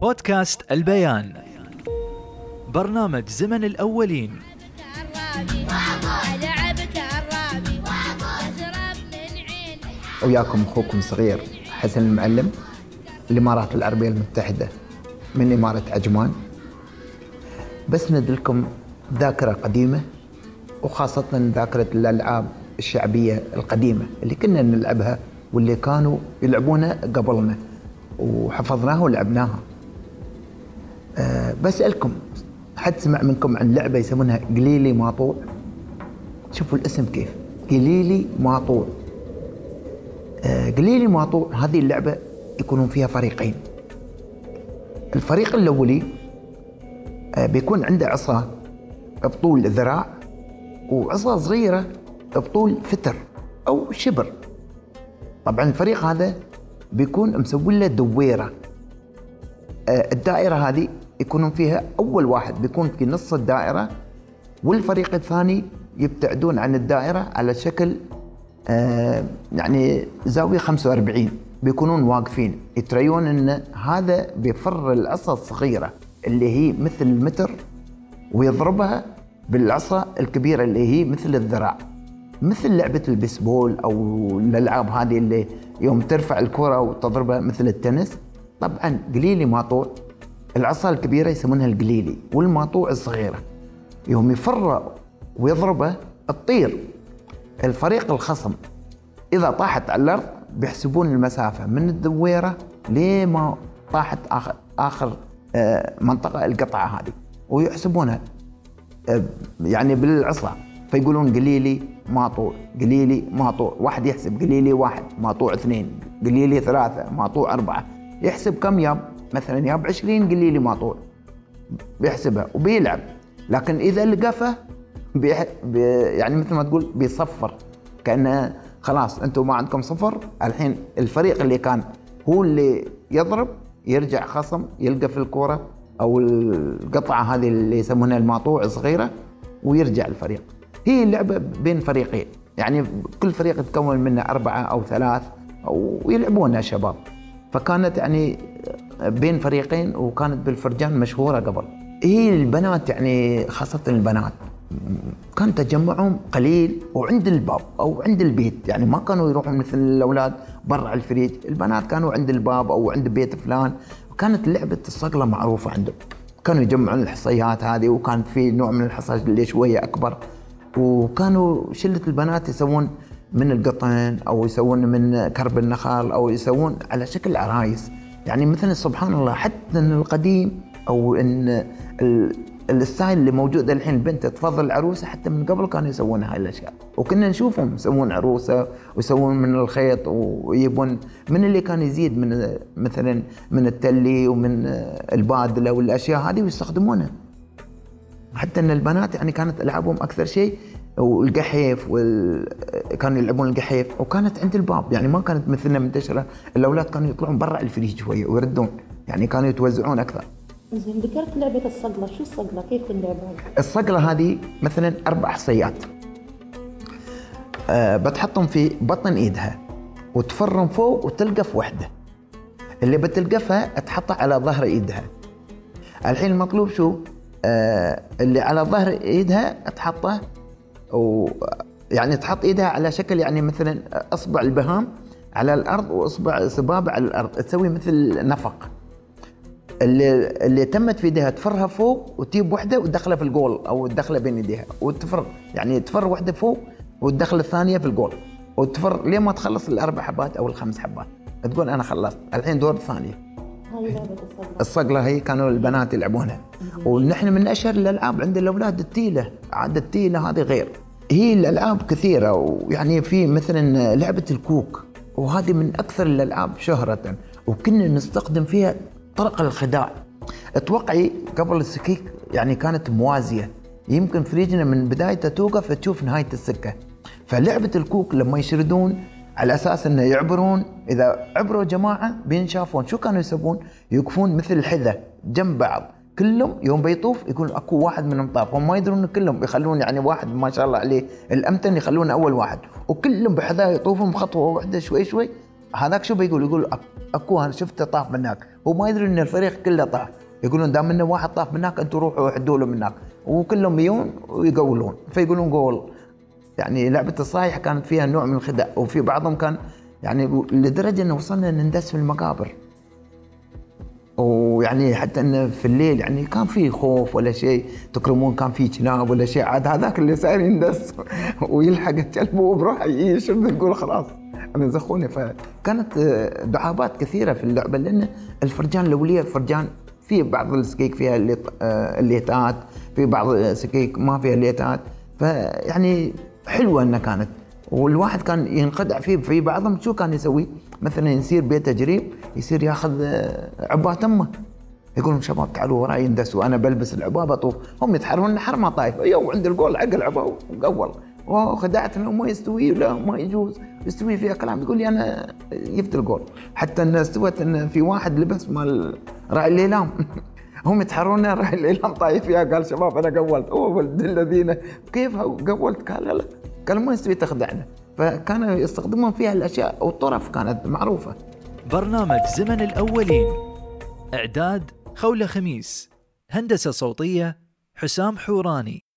بودكاست البيان. برنامج زمن الأولين. وياكم أخوكم الصغير حسن المعلم الإمارات العربية المتحدة من إمارة عجمان. بسند لكم ذاكرة قديمة وخاصة ذاكرة الالعاب الشعبية القديمة اللي كنا نلعبها واللي كانوا يلعبونها قبلنا وحفظناها ولعبناها. بسألكم حد سمع منكم عن لعبة يسمونها قليلي ماطوع؟ شوفوا الاسم كيف. قليلي ماطوع. آه، قليلي ماطوع هذه اللعبة يكونون فيها فريقين. الفريق الأولي آه، بيكون عنده عصا بطول ذراع وعصا صغيرة بطول فتر أو شبر. طبعا الفريق هذا بيكون مسوي له دويرة. آه، الدائرة هذه يكونون فيها أول واحد بيكون في نص الدائرة والفريق الثاني يبتعدون عن الدائرة على شكل آه، يعني زاوية 45 بيكونون واقفين. يتريون إن هذا بيفر العصا الصغيرة اللي هي مثل المتر ويضربها بالعصا الكبيرة اللي هي مثل الذراع. مثل لعبة البيسبول أو الألعاب هذه اللي يوم ترفع الكرة وتضربها مثل التنس. طبعا قليلي ماطوع العصا الكبيرة يسمونها القليلي والماطوع الصغيرة. يوم يفر ويضربه تطير الفريق الخصم إذا طاحت على الأرض بيحسبون المسافة من الدويرة لما طاحت اخر آخر آه، منطقة القطعة هذه. ويحسبونها آه، يعني بالعصا. فيقولون قليلي ماطوع قليلي ماطوع واحد يحسب قليلي واحد ماطوع اثنين قليلي ثلاثة ماطوع أربعة. يحسب كم ياب مثلا ياب 20 قليلي ماطوع بيحسبها وبيلعب. لكن إذا لقفه بيح... بي... يعني مثل ما تقول بيصفر. كانه خلاص أنتم ما عندكم صفر الحين الفريق اللي كان هو اللي يضرب يرجع خصم يلقى في الكورة أو القطعة هذه اللي يسمونها الماطوع صغيره ويرجع الفريق. هي اللعبة بين فريقين. يعني كل فريق يتكون منه أربعة أو ثلاث ويلعبونها شباب. فكانت يعني بين فريقين وكانت بالفرجان مشهورة قبل. هي البنات يعني خاصة البنات كان تجمعهم قليل وعند الباب أو عند البيت. يعني ما كانوا يروحون مثل الأولاد برا الفريج. البنات كانوا عند الباب أو عند بيت فلان. وكانت لعبة الصقلة معروفة عندهم. كانوا يجمعون الحصيات هذه وكان في نوع من الحصاش اللي شوية أكبر. وكانوا شلة البنات يسوون من القطن أو يسوون من كرب النخل أو يسوون على شكل عرايس. يعني مثلا سبحان الله حتى إن القديم أو إن ال- ال style اللي موجود الحين البنت تفضل العروسة حتى من قبل كانوا يسوون هاي الأشياء. وكنا نشوفهم يسوون عروسة ويسوون من الخيط ويبون من اللي كان يزيد من مثلا من التلي ومن البادلة والأشياء هذه ويستخدمونها. حتى إن البنات يعني كانت ألعابهم أكثر شيء والقحيف وال... كانوا يلعبون القحيف وكانت عند الباب يعني ما كانت مثلنا منتشرة. الأولاد كانوا يطلعون برا الفريج شوية ويردون يعني كانوا يتوزعون أكثر. زين ذكرت لعبة الصقلة، شو الصقلة؟ كيف اللعبة؟ الصقلة هذه مثلا أربع حصيات. أه بتحطهم في بطن إيدها وتفرم فوق وتلقف وحدة. اللي بتلقفها تحطها على ظهر إيدها. الحين المطلوب شو؟ أه اللي على ظهر إيدها تحطه و يعني تحط إيدها على شكل يعني مثلا أصبع البهام على الأرض وأصبع سبابه على الأرض تسوي مثل نفق. اللي اللي تمت في إيديها تفرها فوق وتجيب وحدة وتدخلها في الجول أو تدخلها بين إيديها وتفر يعني تفر وحدة فوق وتدخل الثانية في الجول وتفر لين ما تخلص الأربع حبات أو الخمس حبات. تقول أنا خلصت الحين دور الثانية. الصقلة. الصقله هي كانوا البنات يلعبونها. ونحن من أشهر الألعاب عند الأولاد التيلة. عاد التيلة هذه غير. هي الألعاب كثيرة ويعني في مثلا لعبة الكوك. وهذه من أكثر الألعاب شهرة. وكنا نستخدم فيها طرق الخداع. اتوقعي قبل السكيك يعني كانت موازية. يمكن فريجنا من بدايته توقف تشوف نهاية السكة. فلعبة الكوك لما يشردون على أساس إنه يعبرون إذا عبروا جماعة بينشافون. شو كانوا يسوون؟ يوقفون مثل الحذاء جنب بعض. كلهم يوم بيطوف يكون أكو واحد منهم طاف. هم ما يدرون كلهم يخلون يعني واحد ما شاء الله عليه. الامتن يخلونه أول واحد. وكلهم بحذاء يطوفون بخطوة واحدة شوي شوي. هذاك شو بيقول؟ يقول أكو أنا شفته طاف من هناك هو ما يدري إن الفريق كله طاف. يقولون دام إنه واحد طاف من هناك أنتم روحوا عدوا له من هناك وكلهم يجون ويقولون. فيقولون جول يعني لعبة الصايح كانت فيها نوع من الخدع وفي بعضهم كان يعني لدرجة إنه وصلنا ندس في المقابر. ويعني حتى انه في الليل يعني كان في خوف ولا شيء تكرمون كان في كلاب ولا شيء عاد هذاك اللي صاير يندس ويلحق الكلب وبروحه يشرب تقول خلاص. أنا زخوني. فكانت دعابات كثيرة في اللعبة لأن الفرجان الأولية فرجان في بعض السكيك فيها آه، الليتات في بعض السكيك ما فيها الليتات. فيعني حلوة إنها كانت. والواحد كان ينخدع فيه في بعضهم شو كان يسوي؟ مثلا يصير بيته قريب يصير ياخذ آه، عبات أمه. يقولون شباب تعالوا وراي يندسوا. أنا بلبس العباء بطوف هم يتحرون ما طايف يو عند الجول عق العباء وقول أوه خدعتنا وما يستوي لا ما يجوز. يستوي فيها كلام. يقول لي أنا يفت الجول حتى ان استوت ان في واحد لبس مال راعي الليلام هم يتحرون راعي الليلام طايف فيها قال شباب أنا قولت. أوه الذين كيف قولت؟ قال لا. قال ما يستوي تخدعنا فكانوا يستخدمون فيها الأشياء والطرف كانت معروفة. برنامج زمن الأولين. إعداد خولة خميس. هندسة صوتية حسام حوراني.